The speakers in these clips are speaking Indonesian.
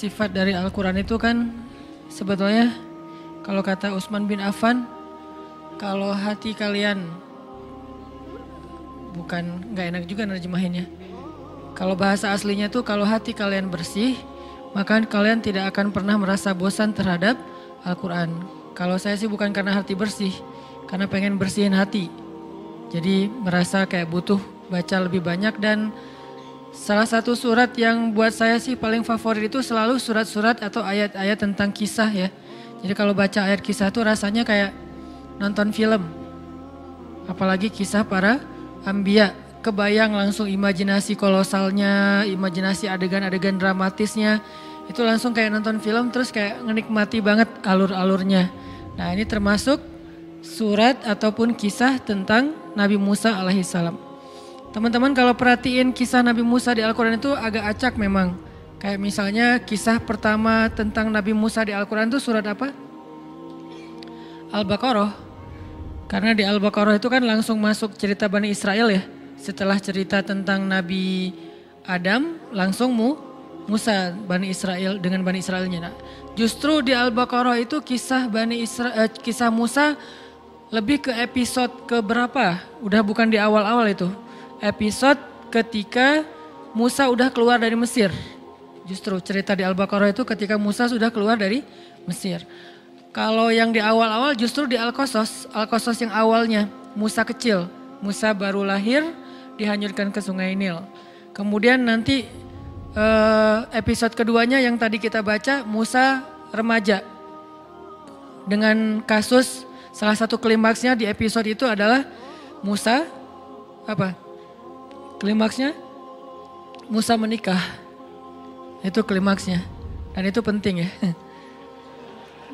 sifat dari Al-Quran itu kan sebetulnya kalau kata Utsman bin Affan, kalau hati kalian bukan nggak enak juga nerjemahinnya. Kalau bahasa aslinya tuh kalau hati kalian bersih, maka kalian tidak akan pernah merasa bosan terhadap Al-Quran. Kalau saya sih bukan karena hati bersih, karena pengen bersihin hati. Jadi merasa kayak butuh baca lebih banyak dan salah satu surat yang buat saya sih paling favorit itu selalu surat-surat atau ayat-ayat tentang kisah ya. Jadi kalau baca ayat kisah tuh rasanya kayak nonton film. Apalagi kisah para ambia kebayang langsung imajinasi kolosalnya, imajinasi adegan-adegan dramatisnya. Itu langsung kayak nonton film terus kayak menikmati banget alur-alurnya. Nah ini termasuk surat ataupun kisah tentang Nabi Musa alaihissalam. Teman-teman kalau perhatiin kisah Nabi Musa di Al-Quran itu agak acak memang. Kayak misalnya kisah pertama tentang Nabi Musa di Al-Quran itu surat apa? Al-Baqarah. Karena di Al-Baqarah itu kan langsung masuk cerita Bani Israel ya setelah cerita tentang Nabi Adam langsung mu Musa Bani Israel dengan Bani Israelnya. Nah, justru di Al-Baqarah itu kisah Bani Israel eh, kisah Musa lebih ke episode ke berapa? Udah bukan di awal-awal itu. Episode ketika Musa udah keluar dari Mesir. Justru cerita di Al-Baqarah itu ketika Musa sudah keluar dari Mesir. Kalau yang di awal-awal justru di Al-Qasas, Al-Qasas yang awalnya Musa kecil, Musa baru lahir, dihanyutkan ke sungai Nil. Kemudian nanti eh, episode keduanya yang tadi kita baca Musa remaja. Dengan kasus salah satu klimaksnya di episode itu adalah Musa apa? Klimaksnya Musa menikah. Itu klimaksnya. Dan itu penting ya.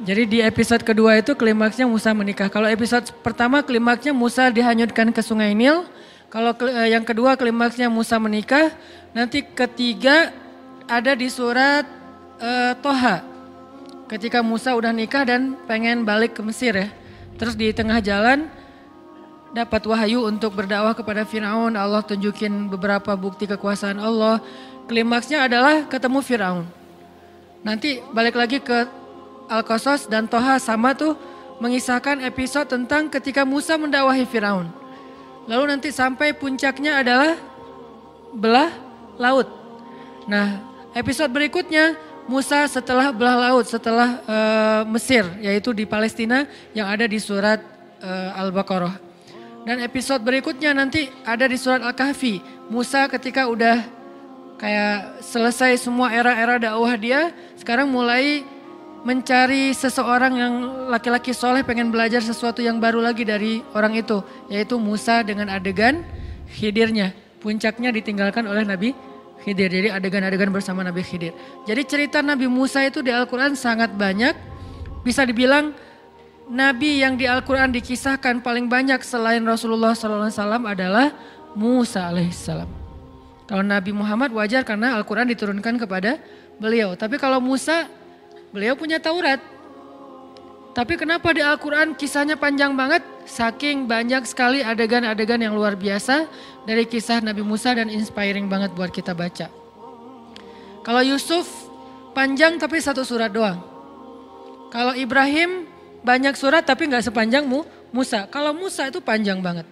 Jadi di episode kedua itu klimaksnya Musa menikah. Kalau episode pertama klimaksnya Musa dihanyutkan ke sungai Nil. Kalau eh, yang kedua klimaksnya Musa menikah, nanti ketiga ada di surat uh, Toha. Ketika Musa udah nikah dan pengen balik ke Mesir ya. Terus di tengah jalan dapat wahyu untuk berdakwah kepada Firaun. Allah tunjukin beberapa bukti kekuasaan Allah. Klimaksnya adalah ketemu Firaun. Nanti balik lagi ke Al-Qasas dan Toha sama tuh mengisahkan episode tentang ketika Musa mendakwahi Firaun. Lalu nanti sampai puncaknya adalah belah laut. Nah, episode berikutnya Musa setelah belah laut, setelah uh, Mesir, yaitu di Palestina yang ada di surat uh, Al-Baqarah. Dan episode berikutnya nanti ada di surat Al-Kahfi. Musa ketika udah kayak selesai semua era-era dakwah dia, sekarang mulai mencari seseorang yang laki-laki soleh pengen belajar sesuatu yang baru lagi dari orang itu. Yaitu Musa dengan adegan Khidirnya. Puncaknya ditinggalkan oleh Nabi Khidir. Jadi adegan-adegan bersama Nabi Khidir. Jadi cerita Nabi Musa itu di Al-Quran sangat banyak. Bisa dibilang Nabi yang di Al-Quran dikisahkan paling banyak selain Rasulullah SAW adalah Musa alaihissalam. Kalau Nabi Muhammad wajar karena Al-Quran diturunkan kepada beliau. Tapi kalau Musa Beliau punya Taurat. Tapi kenapa di Al-Quran kisahnya panjang banget? Saking banyak sekali adegan-adegan yang luar biasa dari kisah Nabi Musa dan inspiring banget buat kita baca. Kalau Yusuf panjang tapi satu surat doang. Kalau Ibrahim banyak surat tapi nggak sepanjang Musa. Kalau Musa itu panjang banget.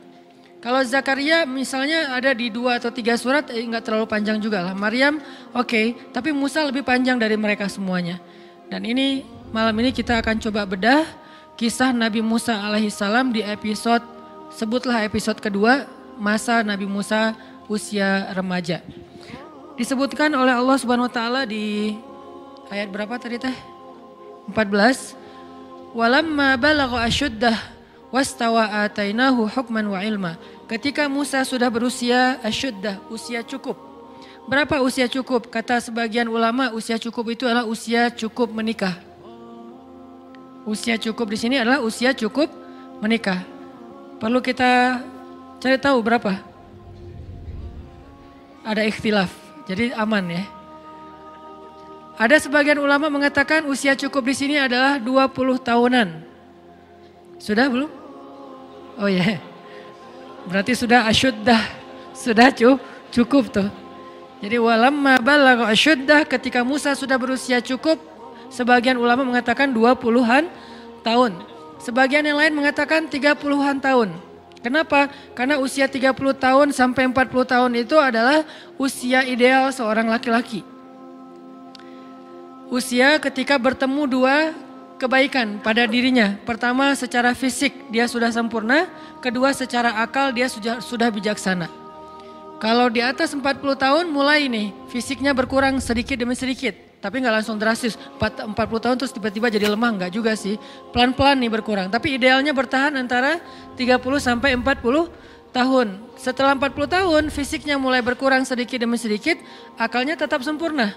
Kalau Zakaria misalnya ada di dua atau tiga surat eh, nggak terlalu panjang juga lah. Maryam oke, okay, tapi Musa lebih panjang dari mereka semuanya. Dan ini malam ini kita akan coba bedah kisah Nabi Musa alaihissalam di episode sebutlah episode kedua masa Nabi Musa usia remaja. Disebutkan oleh Allah Subhanahu wa taala di ayat berapa tadi teh? 14. Walamma balagha asyuddah wastawa atainahu hukman wa ilma. Ketika Musa sudah berusia asyuddah, usia cukup Berapa usia cukup? Kata sebagian ulama usia cukup itu adalah usia cukup menikah. Usia cukup di sini adalah usia cukup menikah. Perlu kita cari tahu berapa? Ada ikhtilaf, jadi aman ya. Ada sebagian ulama mengatakan usia cukup di sini adalah 20 tahunan. Sudah belum? Oh ya. Yeah. Berarti sudah asyuddah. Sudah cukup tuh. Jadi walamma balagha asyuddah ketika Musa sudah berusia cukup, sebagian ulama mengatakan 20-an tahun. Sebagian yang lain mengatakan 30-an tahun. Kenapa? Karena usia 30 tahun sampai 40 tahun itu adalah usia ideal seorang laki-laki. Usia ketika bertemu dua kebaikan pada dirinya. Pertama secara fisik dia sudah sempurna, kedua secara akal dia sudah sudah bijaksana. Kalau di atas 40 tahun mulai nih fisiknya berkurang sedikit demi sedikit. Tapi nggak langsung drastis, 40 tahun terus tiba-tiba jadi lemah, nggak juga sih. Pelan-pelan nih berkurang, tapi idealnya bertahan antara 30 sampai 40 tahun. Setelah 40 tahun fisiknya mulai berkurang sedikit demi sedikit, akalnya tetap sempurna.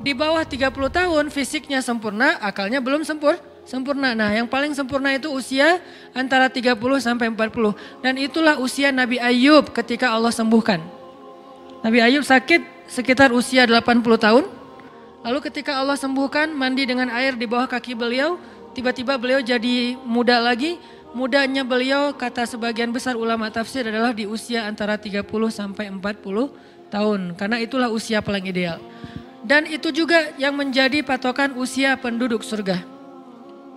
Di bawah 30 tahun fisiknya sempurna, akalnya belum sempur, sempurna. Nah yang paling sempurna itu usia antara 30 sampai 40. Dan itulah usia Nabi Ayub ketika Allah sembuhkan. Nabi Ayub sakit sekitar usia 80 tahun. Lalu ketika Allah sembuhkan mandi dengan air di bawah kaki beliau, tiba-tiba beliau jadi muda lagi. Mudanya beliau kata sebagian besar ulama tafsir adalah di usia antara 30 sampai 40 tahun. Karena itulah usia paling ideal. Dan itu juga yang menjadi patokan usia penduduk surga.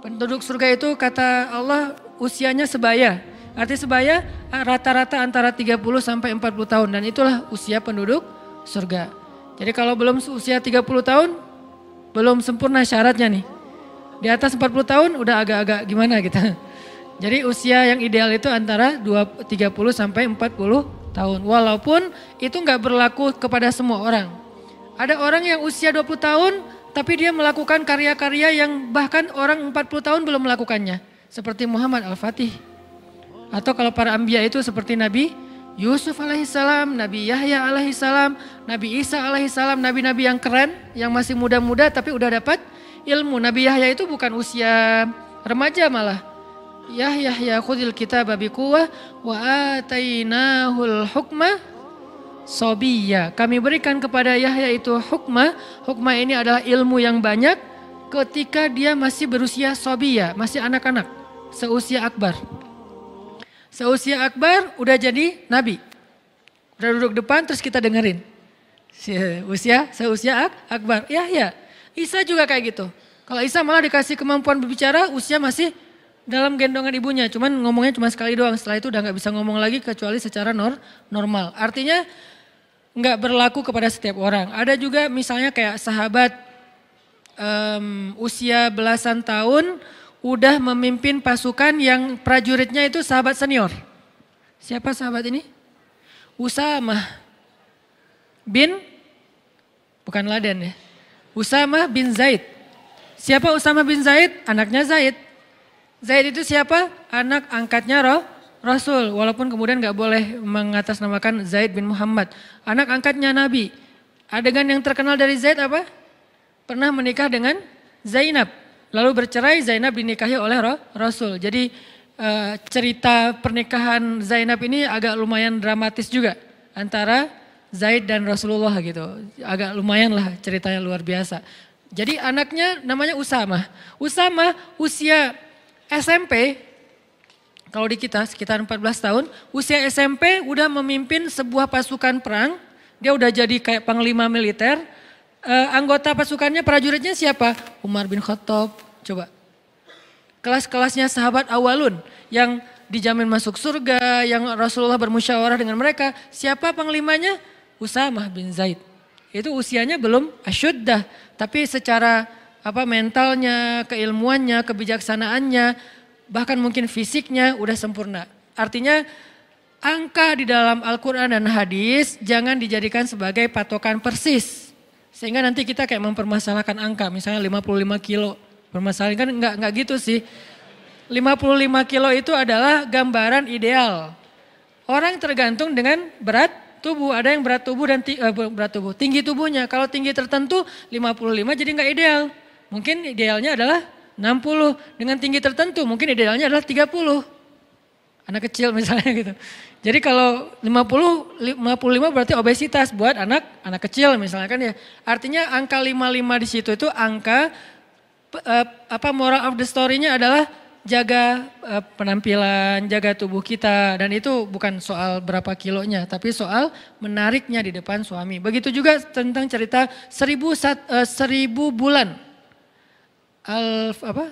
Penduduk surga itu kata Allah usianya sebaya. Arti sebaya rata-rata antara 30 sampai 40 tahun dan itulah usia penduduk surga. Jadi kalau belum usia 30 tahun belum sempurna syaratnya nih. Di atas 40 tahun udah agak-agak gimana gitu. Jadi usia yang ideal itu antara 30 sampai 40 tahun. Walaupun itu nggak berlaku kepada semua orang. Ada orang yang usia 20 tahun tapi dia melakukan karya-karya yang bahkan orang 40 tahun belum melakukannya. Seperti Muhammad Al-Fatih. Atau kalau para ambia itu seperti Nabi Yusuf alaihissalam, Nabi Yahya alaihissalam, Nabi Isa alaihissalam, nabi-nabi yang keren, yang masih muda-muda tapi udah dapat ilmu. Nabi Yahya itu bukan usia remaja malah. Yahya ya khudil kita babi kuwah wa atainahul hukma sobiya. Kami berikan kepada Yahya itu hukma. Hukma ini adalah ilmu yang banyak ketika dia masih berusia sobiya, masih anak-anak, seusia akbar. Seusia Akbar udah jadi nabi. Udah duduk depan terus kita dengerin. Usia, seusia Ak Akbar. Ya, ya. Isa juga kayak gitu. Kalau Isa malah dikasih kemampuan berbicara, usia masih dalam gendongan ibunya. Cuman ngomongnya cuma sekali doang. Setelah itu udah nggak bisa ngomong lagi kecuali secara nor normal. Artinya nggak berlaku kepada setiap orang. Ada juga misalnya kayak sahabat um, usia belasan tahun udah memimpin pasukan yang prajuritnya itu sahabat senior. Siapa sahabat ini? Usama bin bukan Laden ya. Usama bin Zaid. Siapa Usama bin Zaid? Anaknya Zaid. Zaid itu siapa? Anak angkatnya roh, Rasul. Walaupun kemudian gak boleh mengatasnamakan Zaid bin Muhammad. Anak angkatnya Nabi. Adegan yang terkenal dari Zaid apa? Pernah menikah dengan Zainab. Lalu bercerai Zainab dinikahi oleh Rasul. Jadi uh, cerita pernikahan Zainab ini agak lumayan dramatis juga antara Zaid dan Rasulullah gitu. Agak lumayan lah ceritanya luar biasa. Jadi anaknya namanya Usama. Usama usia SMP, kalau di kita sekitar 14 tahun, usia SMP udah memimpin sebuah pasukan perang. Dia udah jadi kayak panglima militer. Uh, anggota pasukannya prajuritnya siapa? Umar bin Khattab, Coba. Kelas-kelasnya sahabat awalun yang dijamin masuk surga, yang Rasulullah bermusyawarah dengan mereka. Siapa panglimanya? Usamah bin Zaid. Itu usianya belum asyuddah, tapi secara apa mentalnya, keilmuannya, kebijaksanaannya, bahkan mungkin fisiknya udah sempurna. Artinya angka di dalam Al-Quran dan hadis jangan dijadikan sebagai patokan persis. Sehingga nanti kita kayak mempermasalahkan angka, misalnya 55 kilo. Permasalahan kan enggak, enggak gitu sih. 55 kilo itu adalah gambaran ideal. Orang tergantung dengan berat tubuh. Ada yang berat tubuh dan uh, berat tubuh. Tinggi tubuhnya. Kalau tinggi tertentu 55 jadi enggak ideal. Mungkin idealnya adalah 60. Dengan tinggi tertentu mungkin idealnya adalah 30. Anak kecil misalnya gitu. Jadi kalau 50 55 berarti obesitas buat anak anak kecil misalnya kan ya. Artinya angka 55 di situ itu angka uh, apa moral of the story-nya adalah jaga uh, penampilan, jaga tubuh kita dan itu bukan soal berapa kilonya, tapi soal menariknya di depan suami. Begitu juga tentang cerita seribu, sat, uh, seribu bulan. Al apa?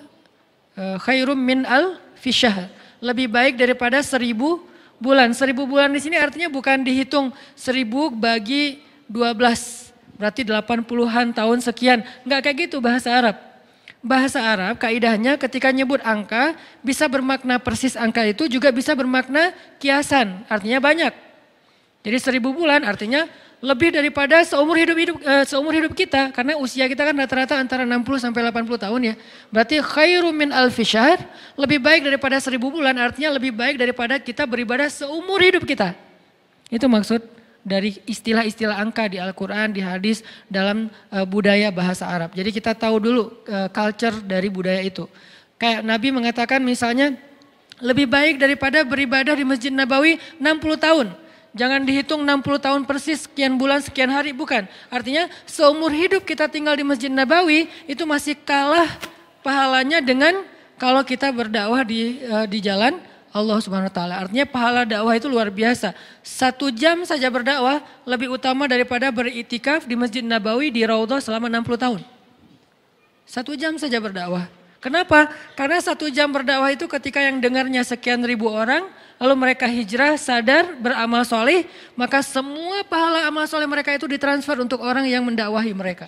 Uh, khairum min al fisyah. Lebih baik daripada seribu bulan. Seribu bulan di sini artinya bukan dihitung seribu bagi dua belas. Berarti delapan puluhan tahun sekian. Enggak kayak gitu bahasa Arab bahasa Arab kaidahnya ketika nyebut angka bisa bermakna persis angka itu juga bisa bermakna kiasan, artinya banyak. Jadi seribu bulan artinya lebih daripada seumur hidup hidup uh, seumur hidup kita karena usia kita kan rata-rata antara 60 sampai 80 tahun ya. Berarti khairu min alfi lebih baik daripada seribu bulan artinya lebih baik daripada kita beribadah seumur hidup kita. Itu maksud dari istilah-istilah angka di Al-Quran, di hadis, dalam uh, budaya bahasa Arab. Jadi kita tahu dulu uh, culture dari budaya itu. Kayak Nabi mengatakan misalnya lebih baik daripada beribadah di Masjid Nabawi 60 tahun. Jangan dihitung 60 tahun persis sekian bulan sekian hari bukan. Artinya seumur hidup kita tinggal di Masjid Nabawi itu masih kalah pahalanya dengan kalau kita berdakwah di uh, di jalan Allah Subhanahu wa taala. Artinya pahala dakwah itu luar biasa. Satu jam saja berdakwah lebih utama daripada beritikaf di Masjid Nabawi di Raudhah selama 60 tahun. Satu jam saja berdakwah. Kenapa? Karena satu jam berdakwah itu ketika yang dengarnya sekian ribu orang, lalu mereka hijrah, sadar, beramal soleh, maka semua pahala amal soleh mereka itu ditransfer untuk orang yang mendakwahi mereka.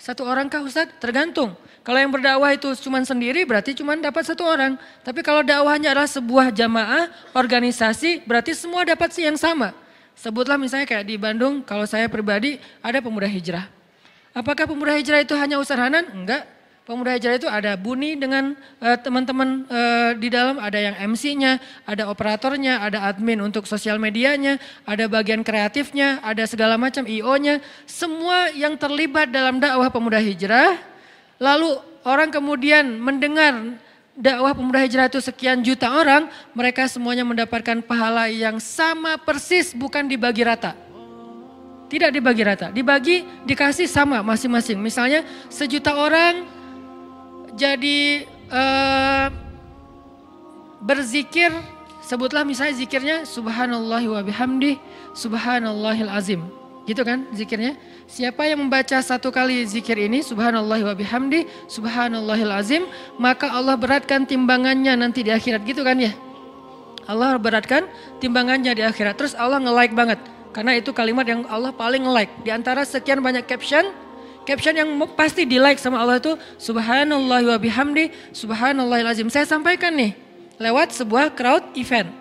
Satu orang kah Ustaz? Tergantung. Kalau yang berdakwah itu cuma sendiri berarti cuma dapat satu orang. Tapi kalau dakwahnya adalah sebuah jamaah, organisasi, berarti semua dapat sih yang sama. Sebutlah misalnya kayak di Bandung, kalau saya pribadi ada pemuda hijrah. Apakah pemuda hijrah itu hanya Ustaz Hanan? Enggak. Pemuda hijrah itu ada Buni dengan uh, teman-teman uh, di dalam, ada yang MC-nya, ada operatornya, ada admin untuk sosial medianya, ada bagian kreatifnya, ada segala macam IO-nya. Semua yang terlibat dalam dakwah pemuda hijrah lalu orang kemudian mendengar dakwah pemuda hijrah itu sekian juta orang, mereka semuanya mendapatkan pahala yang sama persis bukan dibagi rata. Tidak dibagi rata, dibagi dikasih sama masing-masing. Misalnya sejuta orang jadi uh, berzikir, sebutlah misalnya zikirnya subhanallah wa bihamdi subhanallahil azim. Gitu kan zikirnya? Siapa yang membaca satu kali zikir ini, subhanallah wa bihamdi, subhanallahil azim, maka Allah beratkan timbangannya nanti di akhirat gitu kan ya. Allah beratkan timbangannya di akhirat. Terus Allah nge-like banget. Karena itu kalimat yang Allah paling nge-like. Di antara sekian banyak caption, caption yang pasti di like sama Allah itu subhanallah wa bihamdi, subhanallahil azim. Saya sampaikan nih lewat sebuah crowd event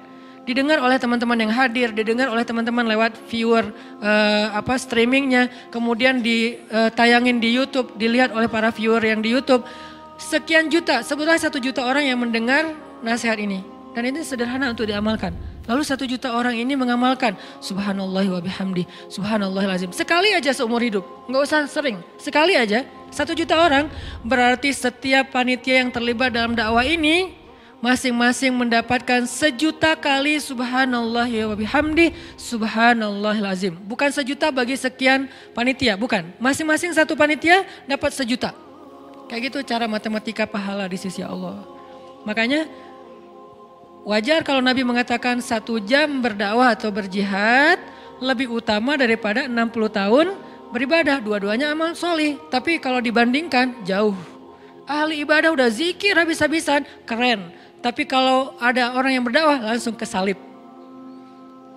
didengar oleh teman-teman yang hadir, didengar oleh teman-teman lewat viewer uh, apa streamingnya, kemudian ditayangin uh, di YouTube, dilihat oleh para viewer yang di YouTube. Sekian juta, sebutlah satu juta orang yang mendengar nasihat ini. Dan ini sederhana untuk diamalkan. Lalu satu juta orang ini mengamalkan subhanallah wa bihamdi, subhanallah lazim. Sekali aja seumur hidup, nggak usah sering. Sekali aja, satu juta orang berarti setiap panitia yang terlibat dalam dakwah ini masing-masing mendapatkan sejuta kali subhanallah wa bihamdi subhanallahil azim. Bukan sejuta bagi sekian panitia, bukan. Masing-masing satu panitia dapat sejuta. Kayak gitu cara matematika pahala di sisi Allah. Makanya wajar kalau Nabi mengatakan satu jam berdakwah atau berjihad lebih utama daripada 60 tahun beribadah. Dua-duanya amal solih. Tapi kalau dibandingkan jauh. Ahli ibadah udah zikir habis-habisan, keren tapi kalau ada orang yang berdakwah langsung kesalib.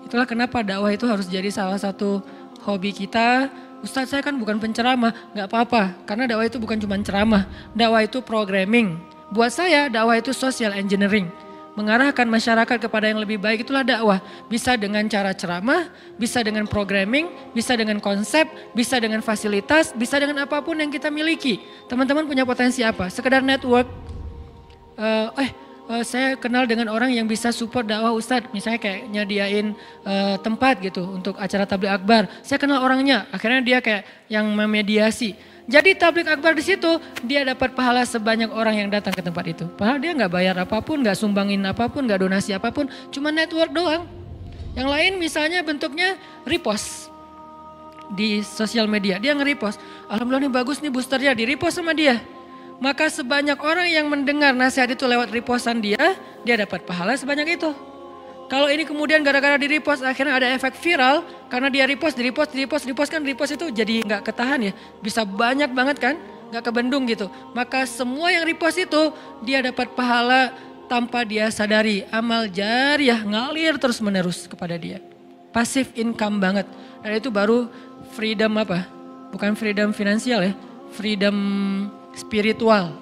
Itulah kenapa dakwah itu harus jadi salah satu hobi kita. Ustadz saya kan bukan penceramah, nggak apa-apa. Karena dakwah itu bukan cuma ceramah, dakwah itu programming. Buat saya dakwah itu social engineering. Mengarahkan masyarakat kepada yang lebih baik itulah dakwah. Bisa dengan cara ceramah, bisa dengan programming, bisa dengan konsep, bisa dengan fasilitas, bisa dengan apa pun yang kita miliki. Teman-teman punya potensi apa? Sekedar network, uh, eh uh, saya kenal dengan orang yang bisa support dakwah Ustadz. Misalnya kayak nyadiain uh, tempat gitu untuk acara tablik akbar. Saya kenal orangnya, akhirnya dia kayak yang memediasi. Jadi tablik akbar di situ dia dapat pahala sebanyak orang yang datang ke tempat itu. Padahal dia nggak bayar apa pun, nggak sumbangin apa pun, nggak donasi apa pun, cuma network doang. Yang lain misalnya bentuknya repost di sosial media. Dia nge-repost. Alhamdulillah nih bagus nih boosternya, di repost sama dia maka sebanyak orang yang mendengar nasihat itu lewat repostan dia, dia dapat pahala sebanyak itu. Kalau ini kemudian gara-gara di repost akhirnya ada efek viral karena dia repost, di repost, di repost, di repost kan repost itu jadi nggak ketahan ya, bisa banyak banget kan, nggak kebendung gitu. Maka semua yang repost itu dia dapat pahala tanpa dia sadari, amal jariah ngalir terus menerus kepada dia. Pasif income banget dan itu baru freedom apa? Bukan freedom finansial ya, freedom spiritual.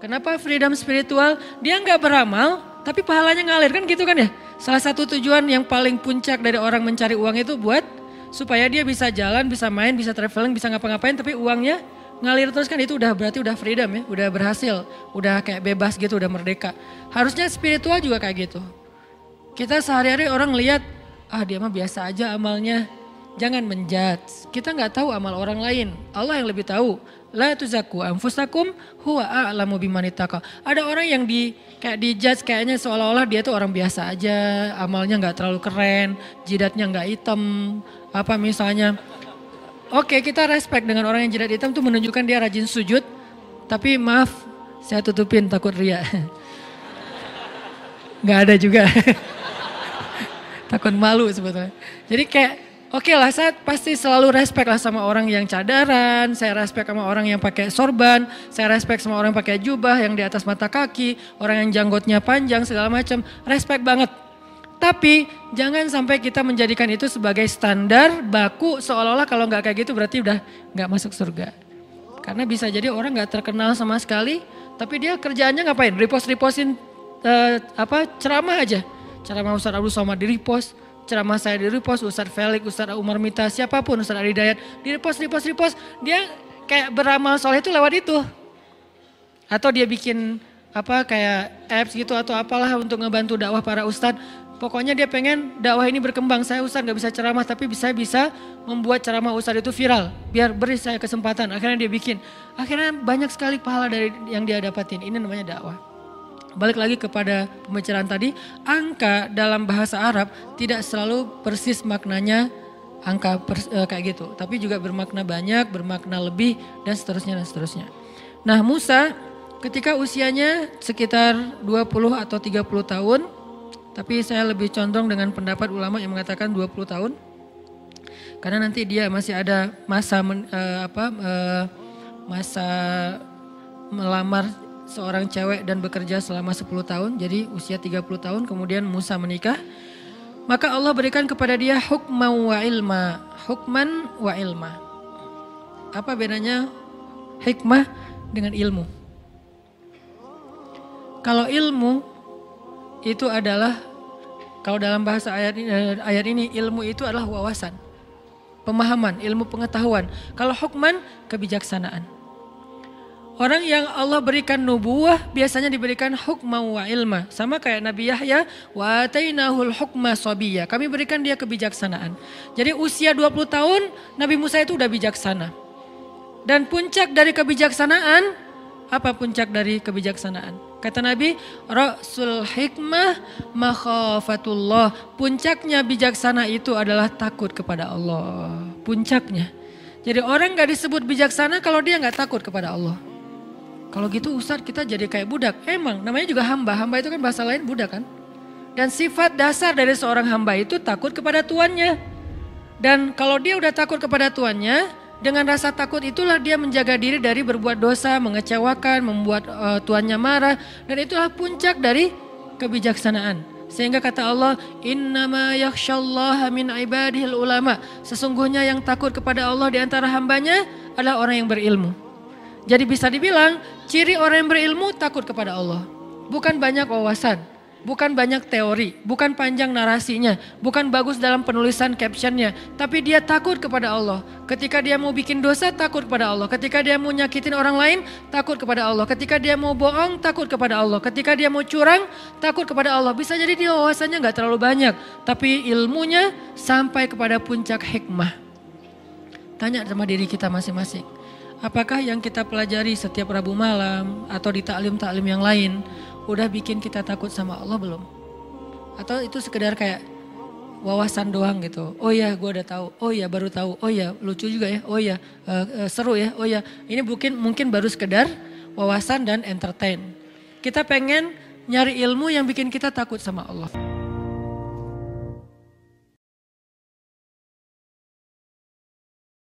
Kenapa freedom spiritual? Dia nggak beramal, tapi pahalanya ngalir kan gitu kan ya. Salah satu tujuan yang paling puncak dari orang mencari uang itu buat supaya dia bisa jalan, bisa main, bisa traveling, bisa ngapa-ngapain, tapi uangnya ngalir terus kan itu udah berarti udah freedom ya, udah berhasil, udah kayak bebas gitu, udah merdeka. Harusnya spiritual juga kayak gitu. Kita sehari-hari orang lihat, ah dia mah biasa aja amalnya. Jangan menjudge. Kita nggak tahu amal orang lain. Allah yang lebih tahu. La tuzaku anfusakum huwa a'lamu bimanitaka. Ada orang yang di kayak di judge kayaknya seolah-olah dia tuh orang biasa aja, amalnya nggak terlalu keren, jidatnya nggak hitam, apa misalnya. Oke, kita respect dengan orang yang jidat hitam tuh menunjukkan dia rajin sujud, tapi maaf, saya tutupin takut ria. Nggak ada juga. takut malu sebetulnya. Jadi kayak Oke lah, saya pasti selalu respect lah sama orang yang cadaran, saya respect sama orang yang pakai sorban, saya respect sama orang yang pakai jubah yang di atas mata kaki, orang yang janggutnya panjang segala macam, respect banget. Tapi jangan sampai kita menjadikan itu sebagai standar baku seolah-olah kalau nggak kayak gitu berarti udah nggak masuk surga. Karena bisa jadi orang nggak terkenal sama sekali, tapi dia kerjaannya ngapain? Repost-repostin uh, apa ceramah aja. Ceramah Ustaz Abdul Somad di repost, ceramah saya di repost, Ustadz Felix, Ustadz Umar Mita, siapa pun, Ustadz Ali Dayat, di repost, repost, repost, dia kayak beramal soleh itu lewat itu. Atau dia bikin apa kayak apps gitu atau apalah untuk ngebantu dakwah para ustadz. Pokoknya dia pengen dakwah ini berkembang. Saya ustadz gak bisa ceramah tapi bisa bisa membuat ceramah ustadz itu viral. Biar beri saya kesempatan. Akhirnya dia bikin. Akhirnya banyak sekali pahala dari yang dia dapatin. Ini namanya dakwah. Balik lagi kepada pembicaraan tadi, angka dalam bahasa Arab tidak selalu persis maknanya angka pers, e, kayak gitu, tapi juga bermakna banyak, bermakna lebih dan seterusnya dan seterusnya. Nah, Musa ketika usianya sekitar 20 atau 30 tahun, tapi saya lebih condong dengan pendapat ulama yang mengatakan 20 tahun. Karena nanti dia masih ada masa men, e, apa e, masa melamar seorang cewek dan bekerja selama 10 tahun, jadi usia 30 tahun, kemudian Musa menikah. Maka Allah berikan kepada dia hukman wa ilma, hukman wa ilma. Apa bedanya hikmah dengan ilmu? Kalau ilmu itu adalah kalau dalam bahasa ayat ini, ayat ini ilmu itu adalah wawasan, pemahaman, ilmu pengetahuan. Kalau hukman kebijaksanaan. Orang yang Allah berikan nubuah biasanya diberikan hukma wa ilma. Sama kayak Nabi Yahya, wa atainahul hukma sabiyya. Kami berikan dia kebijaksanaan. Jadi usia 20 tahun Nabi Musa itu udah bijaksana. Dan puncak dari kebijaksanaan, apa puncak dari kebijaksanaan? Kata Nabi, Rasul hikmah makhafatullah. Puncaknya bijaksana itu adalah takut kepada Allah. Puncaknya. Jadi orang gak disebut bijaksana kalau dia gak takut kepada Allah. Kalau gitu Ustadz kita jadi kayak budak. Emang namanya juga hamba. Hamba itu kan bahasa lain budak kan. Dan sifat dasar dari seorang hamba itu takut kepada tuannya. Dan kalau dia udah takut kepada tuannya, dengan rasa takut itulah dia menjaga diri dari berbuat dosa, mengecewakan, membuat uh, tuannya marah. Dan itulah puncak dari kebijaksanaan. Sehingga kata Allah, min ulama. Sesungguhnya yang takut kepada Allah di antara hambanya adalah orang yang berilmu. Jadi bisa dibilang ciri orang yang berilmu takut kepada Allah. Bukan banyak wawasan, bukan banyak teori, bukan panjang narasinya, bukan bagus dalam penulisan captionnya, tapi dia takut kepada Allah. Ketika dia mau bikin dosa, takut kepada Allah. Ketika dia mau nyakitin orang lain, takut kepada Allah. Ketika dia mau bohong, takut kepada Allah. Ketika dia mau curang, takut kepada Allah. Bisa jadi dia wawasannya nggak terlalu banyak, tapi ilmunya sampai kepada puncak hikmah. Tanya sama diri kita masing-masing Apakah yang kita pelajari setiap Rabu malam atau di taklim-taklim yang lain udah bikin kita takut sama Allah belum? Atau itu sekedar kayak wawasan doang gitu. Oh ya, gue udah tahu. Oh ya, baru tahu. Oh ya, lucu juga ya. Oh ya, uh, seru ya. Oh ya, ini mungkin mungkin baru sekedar wawasan dan entertain. Kita pengen nyari ilmu yang bikin kita takut sama Allah.